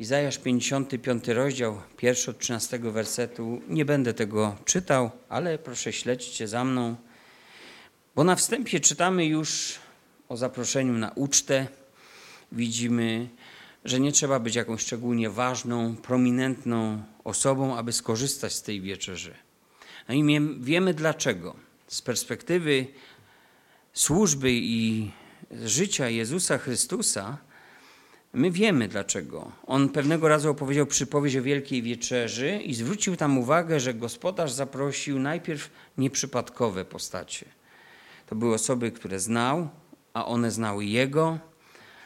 Izajasz 55 rozdział, pierwszy od 13 wersetu. Nie będę tego czytał, ale proszę śledźcie za mną, bo na wstępie czytamy już o zaproszeniu na ucztę. Widzimy, że nie trzeba być jakąś szczególnie ważną, prominentną osobą, aby skorzystać z tej wieczerzy. No i wiemy dlaczego. Z perspektywy służby i życia Jezusa Chrystusa, my wiemy dlaczego. On pewnego razu opowiedział przypowieść o Wielkiej Wieczerzy i zwrócił tam uwagę, że gospodarz zaprosił najpierw nieprzypadkowe postacie. To były osoby, które znał, a one znały Jego,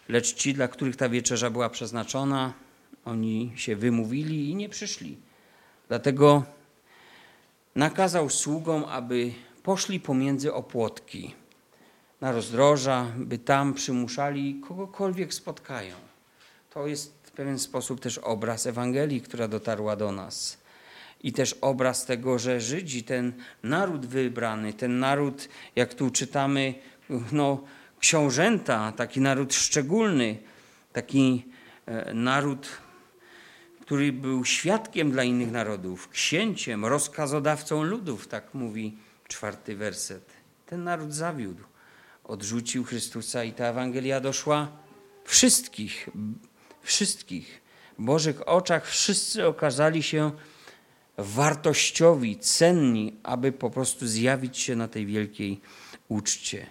lecz ci, dla których ta wieczerza była przeznaczona, oni się wymówili i nie przyszli. Dlatego nakazał sługom, aby poszli pomiędzy opłotki na rozdroża, by tam przymuszali kogokolwiek spotkają. To jest w pewien sposób też obraz Ewangelii, która dotarła do nas. I też obraz tego, że Żydzi, ten naród wybrany, ten naród, jak tu czytamy, no, książęta, taki naród szczególny, taki e, naród, który był świadkiem dla innych narodów, księciem, rozkazodawcą ludów, tak mówi czwarty werset. Ten naród zawiódł, odrzucił Chrystusa i ta Ewangelia doszła wszystkich, wszystkich. W Bożych oczach wszyscy okazali się wartościowi, cenni, aby po prostu zjawić się na tej wielkiej uczcie.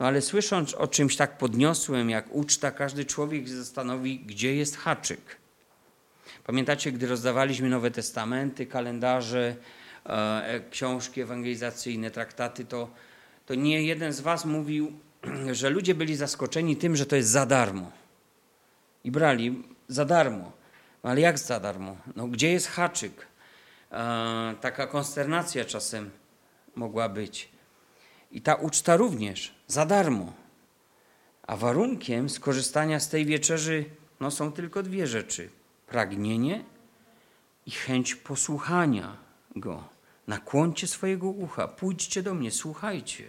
No ale słysząc o czymś tak podniosłym jak uczta, każdy człowiek zastanowi, gdzie jest haczyk. Pamiętacie, gdy rozdawaliśmy Nowe Testamenty, kalendarze, e, książki ewangelizacyjne, traktaty, to, to nie jeden z Was mówił, że ludzie byli zaskoczeni tym, że to jest za darmo. I brali za darmo. Ale jak za darmo? No, gdzie jest haczyk? E, taka konsternacja czasem mogła być. I ta uczta również za darmo. A warunkiem skorzystania z tej wieczerzy no, są tylko dwie rzeczy: pragnienie i chęć posłuchania go. Nakłoncie swojego ucha, pójdźcie do mnie, słuchajcie.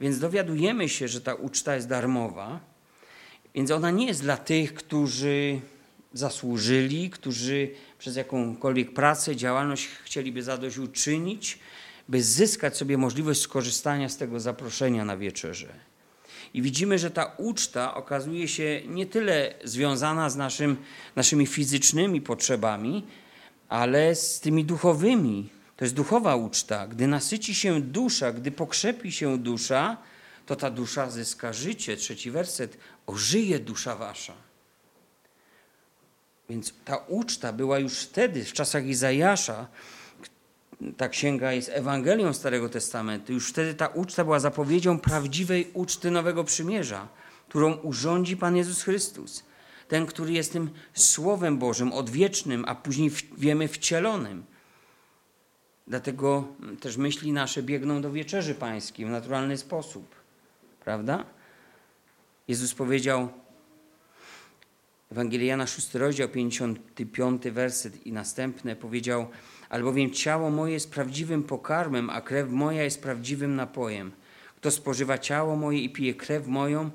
Więc dowiadujemy się, że ta uczta jest darmowa, więc ona nie jest dla tych, którzy zasłużyli, którzy przez jakąkolwiek pracę, działalność chcieliby zadośćuczynić, by zyskać sobie możliwość skorzystania z tego zaproszenia na wieczerze. I widzimy, że ta uczta okazuje się nie tyle związana z naszym, naszymi fizycznymi potrzebami, ale z tymi duchowymi. To jest duchowa uczta. Gdy nasyci się dusza, gdy pokrzepi się dusza, to ta dusza zyska życie. Trzeci werset. Ożyje dusza wasza. Więc ta uczta była już wtedy, w czasach Izajasza, ta księga jest Ewangelią Starego Testamentu, już wtedy ta uczta była zapowiedzią prawdziwej uczty Nowego Przymierza, którą urządzi Pan Jezus Chrystus. Ten, który jest tym Słowem Bożym, odwiecznym, a później wiemy wcielonym. Dlatego też myśli nasze biegną do wieczerzy pańskiej w naturalny sposób. Prawda? Jezus powiedział, Ewangelia 6 rozdział, 55 werset i następne powiedział, albowiem ciało moje jest prawdziwym pokarmem, a krew moja jest prawdziwym napojem. Kto spożywa ciało moje i pije krew moją,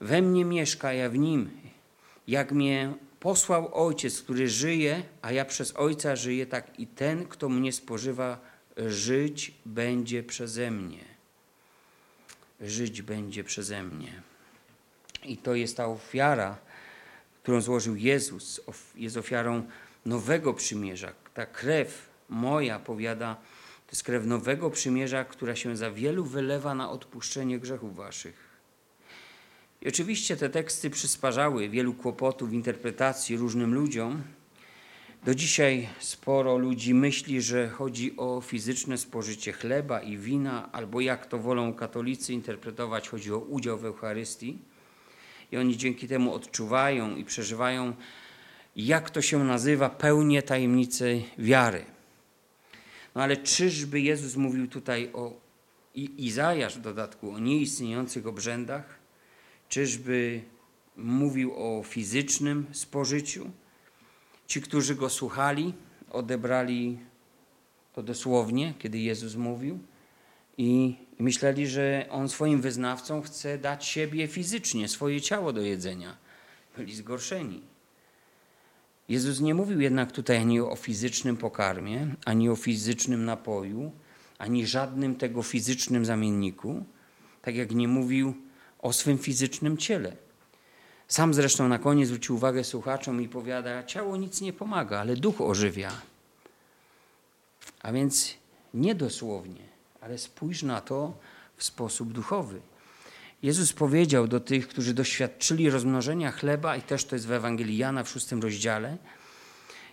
we mnie mieszka, ja w nim. Jak mnie posłał Ojciec, który żyje, a ja przez Ojca żyję, tak i ten, kto mnie spożywa, żyć będzie przeze mnie. Żyć będzie przeze mnie. I to jest ta ofiara, którą złożył Jezus, jest ofiarą nowego przymierza. Ta krew moja, powiada, to jest krew nowego przymierza, która się za wielu wylewa na odpuszczenie grzechów waszych. I oczywiście te teksty przysparzały wielu kłopotów interpretacji różnym ludziom. Do dzisiaj sporo ludzi myśli, że chodzi o fizyczne spożycie chleba i wina, albo jak to wolą katolicy interpretować, chodzi o udział w Eucharystii i oni dzięki temu odczuwają i przeżywają, jak to się nazywa, pełnię tajemnicy wiary. No ale czyżby Jezus mówił tutaj o i Izajasz w dodatku o nieistniejących obrzędach? Czyżby mówił o fizycznym spożyciu? Ci, którzy go słuchali, odebrali to dosłownie, kiedy Jezus mówił i myśleli, że on swoim wyznawcom chce dać siebie fizycznie, swoje ciało do jedzenia. byli zgorszeni. Jezus nie mówił jednak tutaj ani o fizycznym pokarmie, ani o fizycznym napoju, ani żadnym tego fizycznym zamienniku, tak jak nie mówił o swym fizycznym ciele. Sam zresztą na koniec zwrócił uwagę słuchaczom i powiada: Ciało nic nie pomaga, ale duch ożywia. A więc nie dosłownie, ale spójrz na to w sposób duchowy. Jezus powiedział do tych, którzy doświadczyli rozmnożenia chleba, i też to jest w Ewangelii Jana w szóstym rozdziale,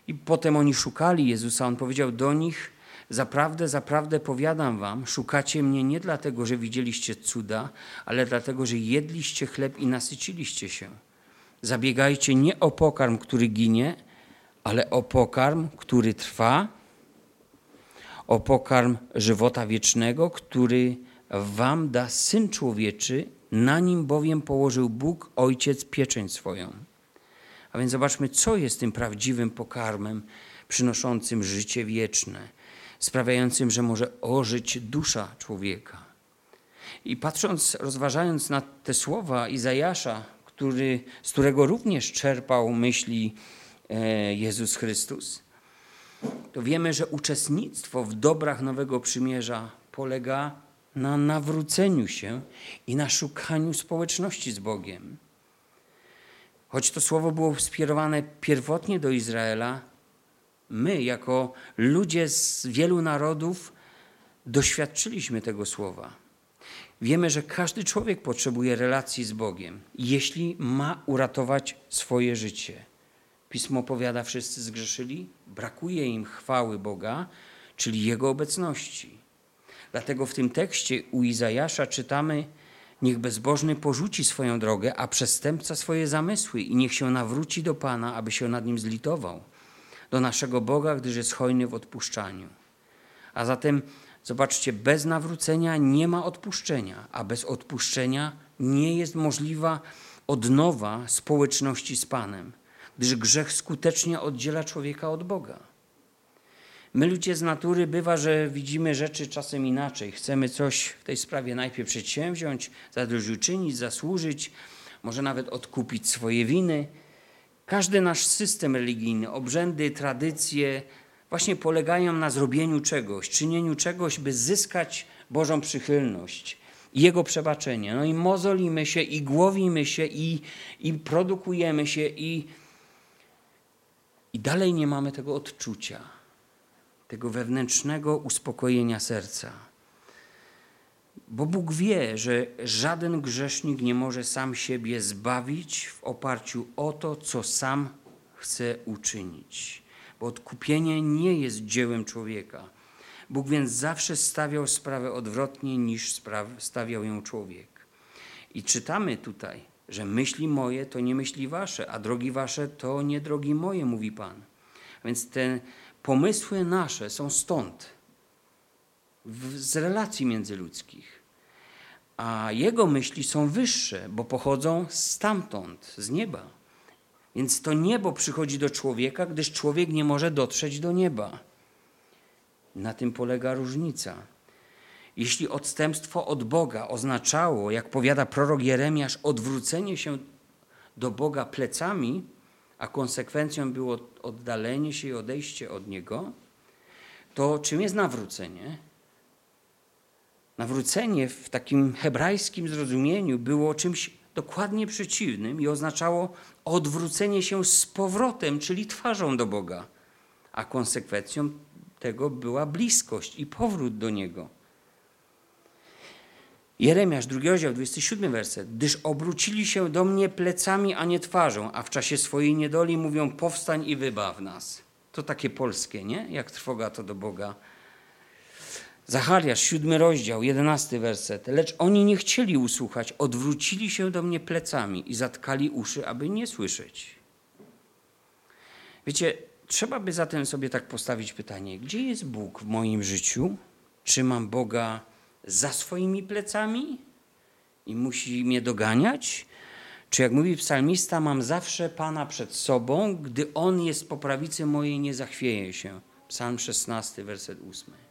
i potem oni szukali Jezusa, on powiedział do nich: Zaprawdę, zaprawdę powiadam wam, szukacie mnie nie dlatego, że widzieliście cuda, ale dlatego, że jedliście chleb i nasyciliście się. Zabiegajcie nie o pokarm, który ginie, ale o pokarm, który trwa, o pokarm żywota wiecznego, który wam da Syn Człowieczy, na nim bowiem położył Bóg, Ojciec, pieczęć swoją. A więc zobaczmy, co jest tym prawdziwym pokarmem przynoszącym życie wieczne, sprawiającym, że może ożyć dusza człowieka. I patrząc, rozważając na te słowa Izajasza, który, z którego również czerpał myśli e, Jezus Chrystus, to wiemy, że uczestnictwo w dobrach Nowego Przymierza polega na nawróceniu się i na szukaniu społeczności z Bogiem. Choć to słowo było skierowane pierwotnie do Izraela, my, jako ludzie z wielu narodów, doświadczyliśmy tego słowa. Wiemy, że każdy człowiek potrzebuje relacji z Bogiem, jeśli ma uratować swoje życie. Pismo powiada, wszyscy zgrzeszyli, brakuje im chwały Boga, czyli Jego obecności. Dlatego w tym tekście u Izajasza czytamy: Niech bezbożny porzuci swoją drogę, a przestępca swoje zamysły i niech się nawróci do Pana, aby się nad nim zlitował. Do naszego Boga, gdyż jest hojny w odpuszczaniu. A zatem zobaczcie, bez nawrócenia nie ma odpuszczenia, a bez odpuszczenia nie jest możliwa odnowa społeczności z Panem, gdyż grzech skutecznie oddziela człowieka od Boga. My ludzie z natury bywa, że widzimy rzeczy czasem inaczej. Chcemy coś w tej sprawie najpierw przedsięwziąć, zadośćuczynić, zasłużyć, może nawet odkupić swoje winy. Każdy nasz system religijny, obrzędy, tradycje właśnie polegają na zrobieniu czegoś, czynieniu czegoś, by zyskać Bożą przychylność i Jego przebaczenie. No i mozolimy się, i głowimy się, i, i produkujemy się, i, i dalej nie mamy tego odczucia tego wewnętrznego uspokojenia serca. Bo Bóg wie, że żaden grzesznik nie może sam siebie zbawić w oparciu o to, co sam chce uczynić. Bo odkupienie nie jest dziełem człowieka. Bóg więc zawsze stawiał sprawę odwrotnie niż stawiał ją człowiek. I czytamy tutaj, że myśli moje to nie myśli wasze, a drogi wasze to nie drogi moje, mówi Pan. Więc ten Pomysły nasze są stąd, z relacji międzyludzkich. A jego myśli są wyższe, bo pochodzą stamtąd, z nieba. Więc to niebo przychodzi do człowieka, gdyż człowiek nie może dotrzeć do nieba. Na tym polega różnica. Jeśli odstępstwo od Boga oznaczało, jak powiada prorok Jeremiasz, odwrócenie się do Boga plecami, a konsekwencją było oddalenie się i odejście od Niego, to czym jest nawrócenie? Nawrócenie w takim hebrajskim zrozumieniu było czymś dokładnie przeciwnym i oznaczało odwrócenie się z powrotem, czyli twarzą do Boga, a konsekwencją tego była bliskość i powrót do Niego. Jeremiasz, drugi rozdział, 27 werset. Gdyż obrócili się do mnie plecami, a nie twarzą, a w czasie swojej niedoli mówią powstań i wybaw nas. To takie polskie, nie? Jak trwoga to do Boga. Zachariasz, siódmy rozdział, jedenasty werset. Lecz oni nie chcieli usłuchać, odwrócili się do mnie plecami i zatkali uszy, aby nie słyszeć. Wiecie, trzeba by zatem sobie tak postawić pytanie, gdzie jest Bóg w moim życiu? Czy mam Boga za swoimi plecami i musi mnie doganiać? Czy jak mówi psalmista, mam zawsze Pana przed sobą, gdy On jest po prawicy mojej, nie zachwieje się. Psalm 16, werset 8.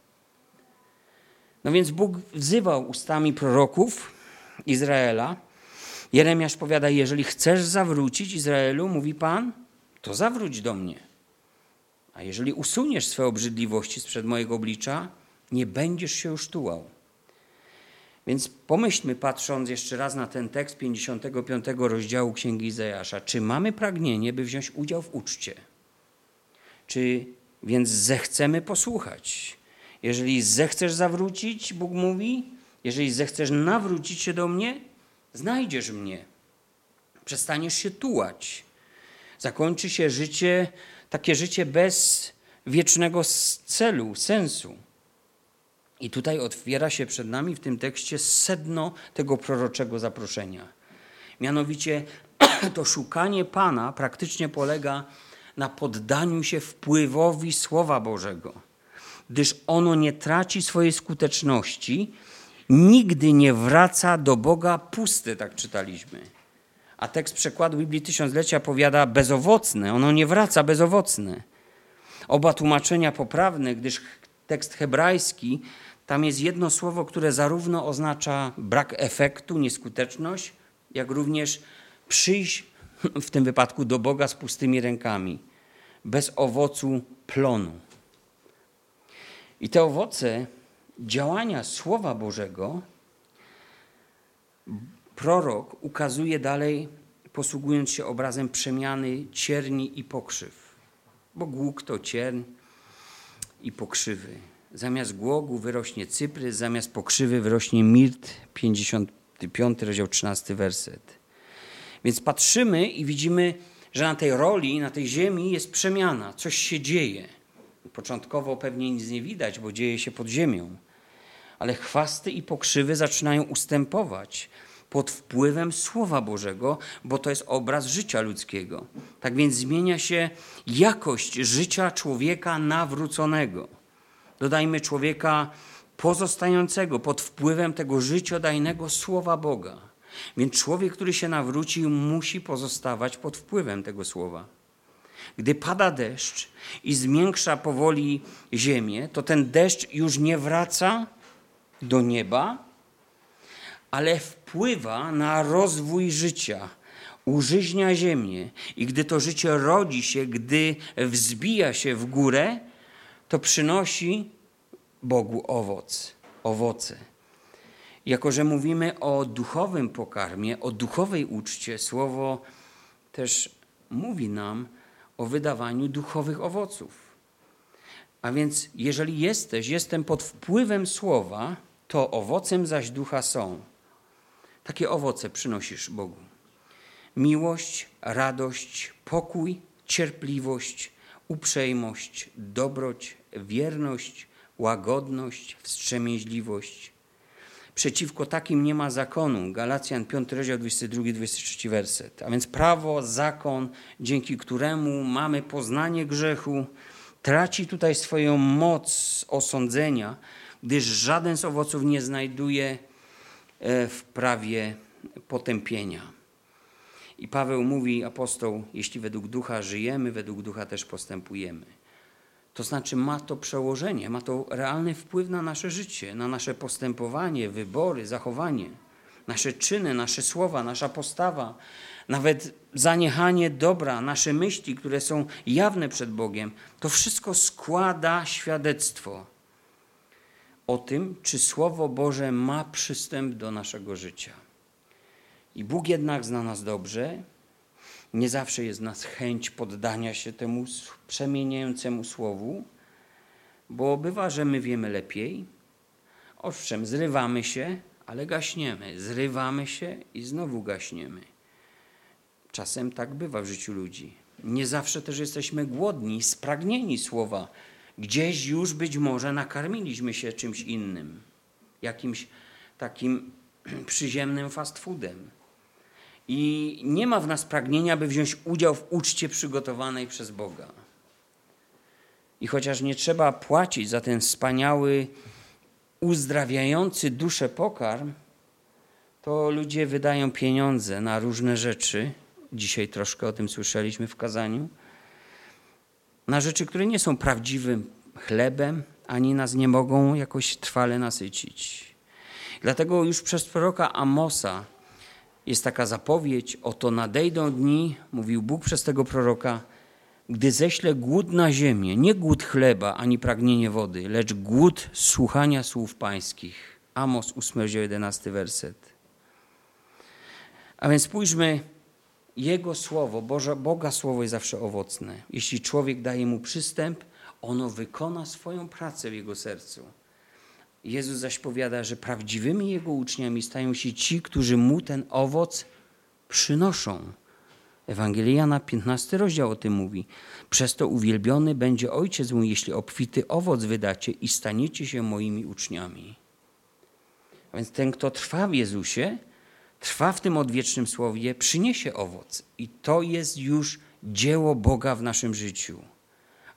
No więc Bóg wzywał ustami proroków Izraela Jeremiasz powiada, jeżeli chcesz zawrócić Izraelu, mówi Pan, to zawróć do mnie. A jeżeli usuniesz swoje obrzydliwości sprzed mojego oblicza, nie będziesz się już tułał. Więc pomyślmy, patrząc jeszcze raz na ten tekst 55 rozdziału Księgi Izajasza, czy mamy pragnienie, by wziąć udział w uczcie? Czy więc zechcemy posłuchać? Jeżeli zechcesz zawrócić, Bóg mówi, jeżeli zechcesz nawrócić się do mnie, znajdziesz mnie. Przestaniesz się tułać. Zakończy się życie, takie życie bez wiecznego celu, sensu. I tutaj otwiera się przed nami w tym tekście sedno tego proroczego zaproszenia. Mianowicie to szukanie Pana praktycznie polega na poddaniu się wpływowi Słowa Bożego, gdyż ono nie traci swojej skuteczności, nigdy nie wraca do Boga pusty, tak czytaliśmy. A tekst przekładu Biblii Tysiąclecia powiada bezowocne, ono nie wraca bezowocne. Oba tłumaczenia poprawne, gdyż tekst hebrajski tam jest jedno słowo, które zarówno oznacza brak efektu, nieskuteczność, jak również przyjść w tym wypadku do Boga z pustymi rękami, bez owocu plonu. I te owoce działania Słowa Bożego prorok ukazuje dalej, posługując się obrazem przemiany cierni i pokrzyw. Bo głuk to cierń i pokrzywy. Zamiast głogu wyrośnie cyprys, zamiast pokrzywy wyrośnie mirt. 55 rozdział 13 werset. Więc patrzymy i widzimy, że na tej roli, na tej ziemi jest przemiana, coś się dzieje. Początkowo pewnie nic nie widać, bo dzieje się pod ziemią, ale chwasty i pokrzywy zaczynają ustępować pod wpływem Słowa Bożego, bo to jest obraz życia ludzkiego. Tak więc zmienia się jakość życia człowieka nawróconego. Dodajmy człowieka pozostającego pod wpływem tego życiodajnego słowa Boga. Więc człowiek, który się nawrócił, musi pozostawać pod wpływem tego słowa. Gdy pada deszcz i zmiększa powoli ziemię, to ten deszcz już nie wraca do nieba, ale wpływa na rozwój życia, użyźnia ziemię. I gdy to życie rodzi się, gdy wzbija się w górę, to przynosi Bogu owoc, owoce. Jako, że mówimy o duchowym pokarmie, o duchowej uczcie, słowo też mówi nam o wydawaniu duchowych owoców. A więc, jeżeli jesteś, jestem pod wpływem słowa, to owocem zaś ducha są. Takie owoce przynosisz Bogu: miłość, radość, pokój, cierpliwość, uprzejmość, dobroć, wierność, łagodność, wstrzemięźliwość. Przeciwko takim nie ma zakonu. Galacjan 5 rozdział 22-23 werset. A więc prawo, zakon, dzięki któremu mamy poznanie grzechu, traci tutaj swoją moc osądzenia, gdyż żaden z owoców nie znajduje e, w prawie potępienia. I Paweł mówi, apostoł, jeśli według ducha żyjemy, według ducha też postępujemy. To znaczy ma to przełożenie, ma to realny wpływ na nasze życie, na nasze postępowanie, wybory, zachowanie, nasze czyny, nasze słowa, nasza postawa, nawet zaniechanie dobra, nasze myśli, które są jawne przed Bogiem. To wszystko składa świadectwo o tym, czy Słowo Boże ma przystęp do naszego życia. I Bóg jednak zna nas dobrze. Nie zawsze jest nas chęć poddania się temu przemieniającemu słowu, bo bywa, że my wiemy lepiej. Owszem, zrywamy się, ale gaśniemy. Zrywamy się i znowu gaśniemy. Czasem tak bywa w życiu ludzi. Nie zawsze też jesteśmy głodni, spragnieni słowa. Gdzieś już być może nakarmiliśmy się czymś innym, jakimś takim przyziemnym fast foodem i nie ma w nas pragnienia, by wziąć udział w uczcie przygotowanej przez Boga. I chociaż nie trzeba płacić za ten wspaniały, uzdrawiający duszę pokarm, to ludzie wydają pieniądze na różne rzeczy. Dzisiaj troszkę o tym słyszeliśmy w kazaniu. Na rzeczy, które nie są prawdziwym chlebem, ani nas nie mogą jakoś trwale nasycić. Dlatego już przez proroka Amosa jest taka zapowiedź: Oto nadejdą dni, mówił Bóg przez tego proroka, gdy ześlę głód na ziemię, nie głód chleba ani pragnienie wody, lecz głód słuchania słów pańskich. Amos 8, 11 werset. A więc spójrzmy, Jego słowo, Boże, Boga słowo jest zawsze owocne. Jeśli człowiek daje mu przystęp, ono wykona swoją pracę w jego sercu. Jezus zaś powiada, że prawdziwymi Jego uczniami stają się ci, którzy Mu ten owoc przynoszą. Ewangelia Jana 15 rozdział o tym mówi. Przez to uwielbiony będzie Ojciec mój, jeśli obfity owoc wydacie i staniecie się moimi uczniami. A więc ten, kto trwa w Jezusie, trwa w tym odwiecznym słowie, przyniesie owoc. I to jest już dzieło Boga w naszym życiu,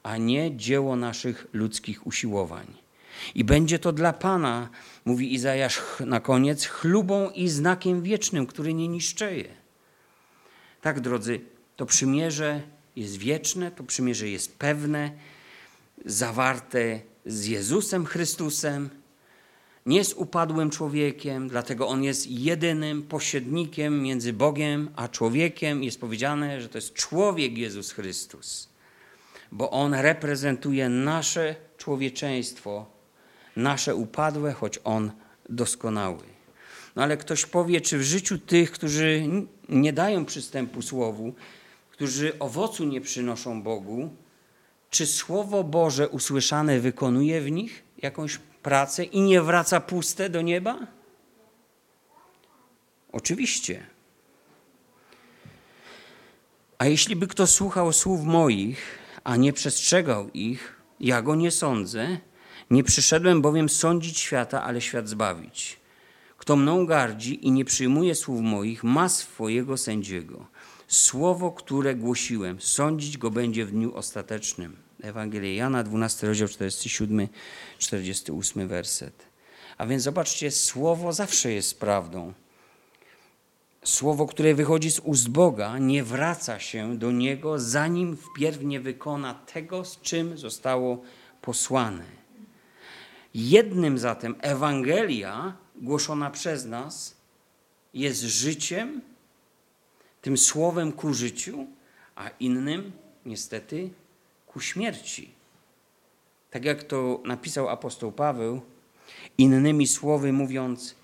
a nie dzieło naszych ludzkich usiłowań. I będzie to dla Pana, mówi Izajasz na koniec, chlubą i znakiem wiecznym, który nie niszczeje. Tak, drodzy, to przymierze jest wieczne, to przymierze jest pewne, zawarte z Jezusem Chrystusem, nie z upadłym człowiekiem, dlatego on jest jedynym pośrednikiem między Bogiem a człowiekiem. Jest powiedziane, że to jest człowiek Jezus Chrystus, bo on reprezentuje nasze człowieczeństwo nasze upadłe, choć On doskonały. No ale ktoś powie, czy w życiu tych, którzy nie dają przystępu Słowu, którzy owocu nie przynoszą Bogu, czy Słowo Boże usłyszane wykonuje w nich jakąś pracę i nie wraca puste do nieba? Oczywiście. A jeśli by kto słuchał słów moich, a nie przestrzegał ich, ja go nie sądzę, nie przyszedłem bowiem sądzić świata, ale świat zbawić. Kto mną gardzi i nie przyjmuje słów moich, ma swojego sędziego. Słowo, które głosiłem, sądzić go będzie w dniu ostatecznym. Ewangelia Jana, 12 rozdział, 47, 48 werset. A więc zobaczcie, słowo zawsze jest prawdą. Słowo, które wychodzi z ust Boga, nie wraca się do Niego, zanim wpierw nie wykona tego, z czym zostało posłane. Jednym zatem Ewangelia głoszona przez nas jest życiem, tym słowem ku życiu, a innym niestety ku śmierci. Tak jak to napisał apostoł Paweł, innymi słowy mówiąc,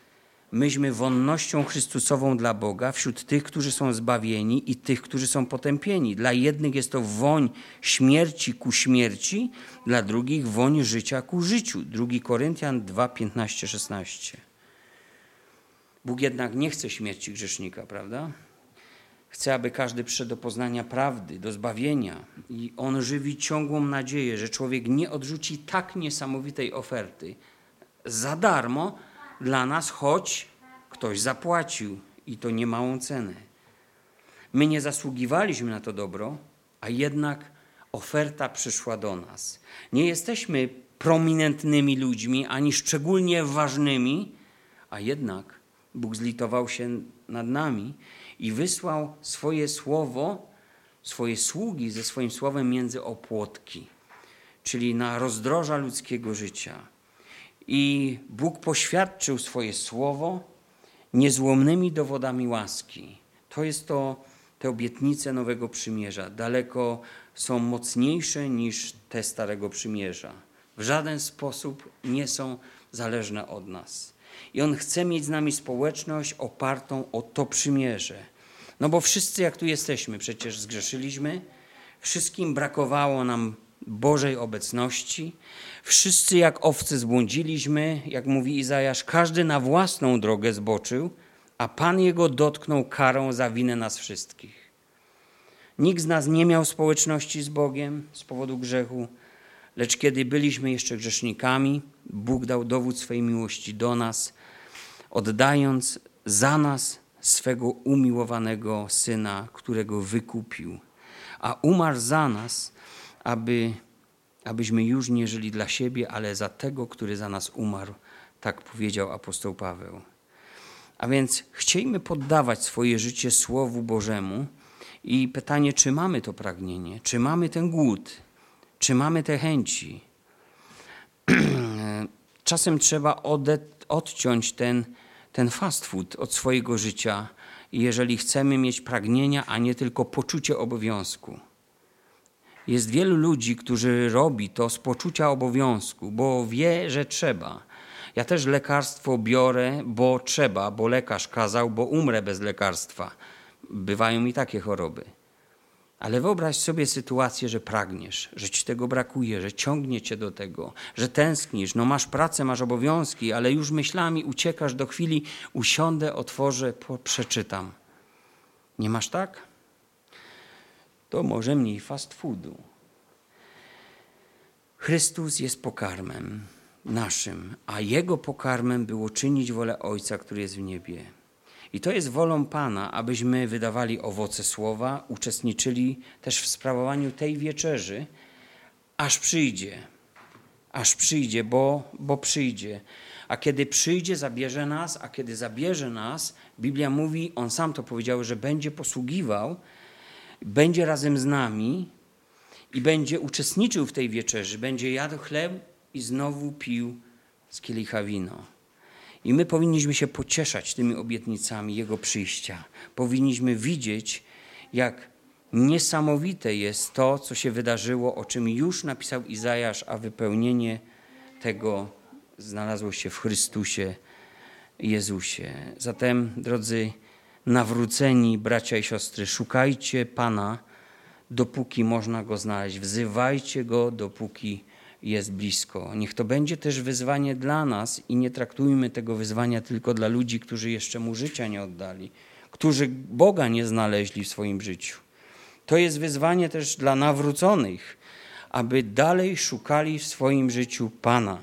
myśmy wonnością Chrystusową dla Boga wśród tych, którzy są zbawieni i tych, którzy są potępieni. Dla jednych jest to woń śmierci ku śmierci, dla drugich woń życia ku życiu. 2 Koryntian 2, 15, 16. Bóg jednak nie chce śmierci grzesznika, prawda? Chce, aby każdy przyszedł do poznania prawdy, do zbawienia. I on żywi ciągłą nadzieję, że człowiek nie odrzuci tak niesamowitej oferty za darmo, dla nas, choć ktoś zapłacił i to niemałą cenę. My nie zasługiwaliśmy na to dobro, a jednak oferta przyszła do nas. Nie jesteśmy prominentnymi ludźmi ani szczególnie ważnymi, a jednak Bóg zlitował się nad nami i wysłał swoje słowo, swoje sługi ze swoim słowem między opłotki, czyli na rozdroża ludzkiego życia i Bóg poświadczył swoje słowo niezłomnymi dowodami łaski. To jest to, te obietnice Nowego Przymierza. Daleko są mocniejsze niż te Starego Przymierza. W żaden sposób nie są zależne od nas. I On chce mieć z nami społeczność opartą o to przymierze. No bo wszyscy, jak tu jesteśmy, przecież zgrzeszyliśmy, wszystkim brakowało nam Bożej obecności. Wszyscy jak owce zbłądziliśmy, jak mówi Izajasz, każdy na własną drogę zboczył, a Pan jego dotknął karą za winę nas wszystkich. Nikt z nas nie miał społeczności z Bogiem z powodu grzechu, lecz kiedy byliśmy jeszcze grzesznikami, Bóg dał dowód swej miłości do nas, oddając za nas swego umiłowanego Syna, którego wykupił, a umarł za nas, aby, abyśmy już nie żyli dla siebie, ale za tego, który za nas umarł. Tak powiedział apostoł Paweł. A więc chcielibyśmy poddawać swoje życie Słowu Bożemu i pytanie, czy mamy to pragnienie, czy mamy ten głód, czy mamy te chęci. Czasem trzeba odciąć ten, ten fast food od swojego życia jeżeli chcemy mieć pragnienia, a nie tylko poczucie obowiązku. Jest wielu ludzi, którzy robi to z poczucia obowiązku, bo wie, że trzeba. Ja też lekarstwo biorę, bo trzeba, bo lekarz kazał, bo umrę bez lekarstwa. Bywają mi takie choroby. Ale wyobraź sobie sytuację, że pragniesz, że ci tego brakuje, że ciągnie cię do tego, że tęsknisz, no masz pracę, masz obowiązki, ale już myślami uciekasz do chwili, usiądę, otworzę, przeczytam. Nie masz tak? To może mniej fast foodu. Chrystus jest pokarmem naszym, a Jego pokarmem było czynić wolę Ojca, który jest w niebie. I to jest wolą Pana, abyśmy wydawali owoce słowa, uczestniczyli też w sprawowaniu tej wieczerzy, aż przyjdzie. Aż przyjdzie, bo, bo przyjdzie. A kiedy przyjdzie, zabierze nas, a kiedy zabierze nas, Biblia mówi, on sam to powiedział, że będzie posługiwał, będzie razem z nami i będzie uczestniczył w tej wieczerzy, będzie jadł chleb i znowu pił z kielicha wino. I my powinniśmy się pocieszać tymi obietnicami Jego przyjścia. Powinniśmy widzieć, jak niesamowite jest to, co się wydarzyło, o czym już napisał Izajasz, a wypełnienie tego znalazło się w Chrystusie Jezusie. Zatem, drodzy nawróceni bracia i siostry, szukajcie Pana, dopóki można Go znaleźć. Wzywajcie Go, dopóki jest blisko. Niech to będzie też wyzwanie dla nas i nie traktujmy tego wyzwania tylko dla ludzi, którzy jeszcze mu życia nie oddali, którzy Boga nie znaleźli w swoim życiu. To jest wyzwanie też dla nawróconych, aby dalej szukali w swoim życiu Pana,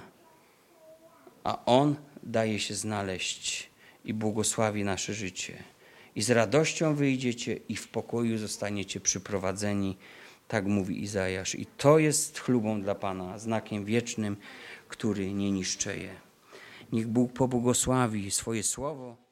a On daje się znaleźć i błogosławi nasze życie. I z radością wyjdziecie i w pokoju zostaniecie przyprowadzeni tak mówi Izajasz. I to jest chlubą dla Pana, znakiem wiecznym, który nie niszczeje. Niech Bóg pobłogosławi swoje słowo.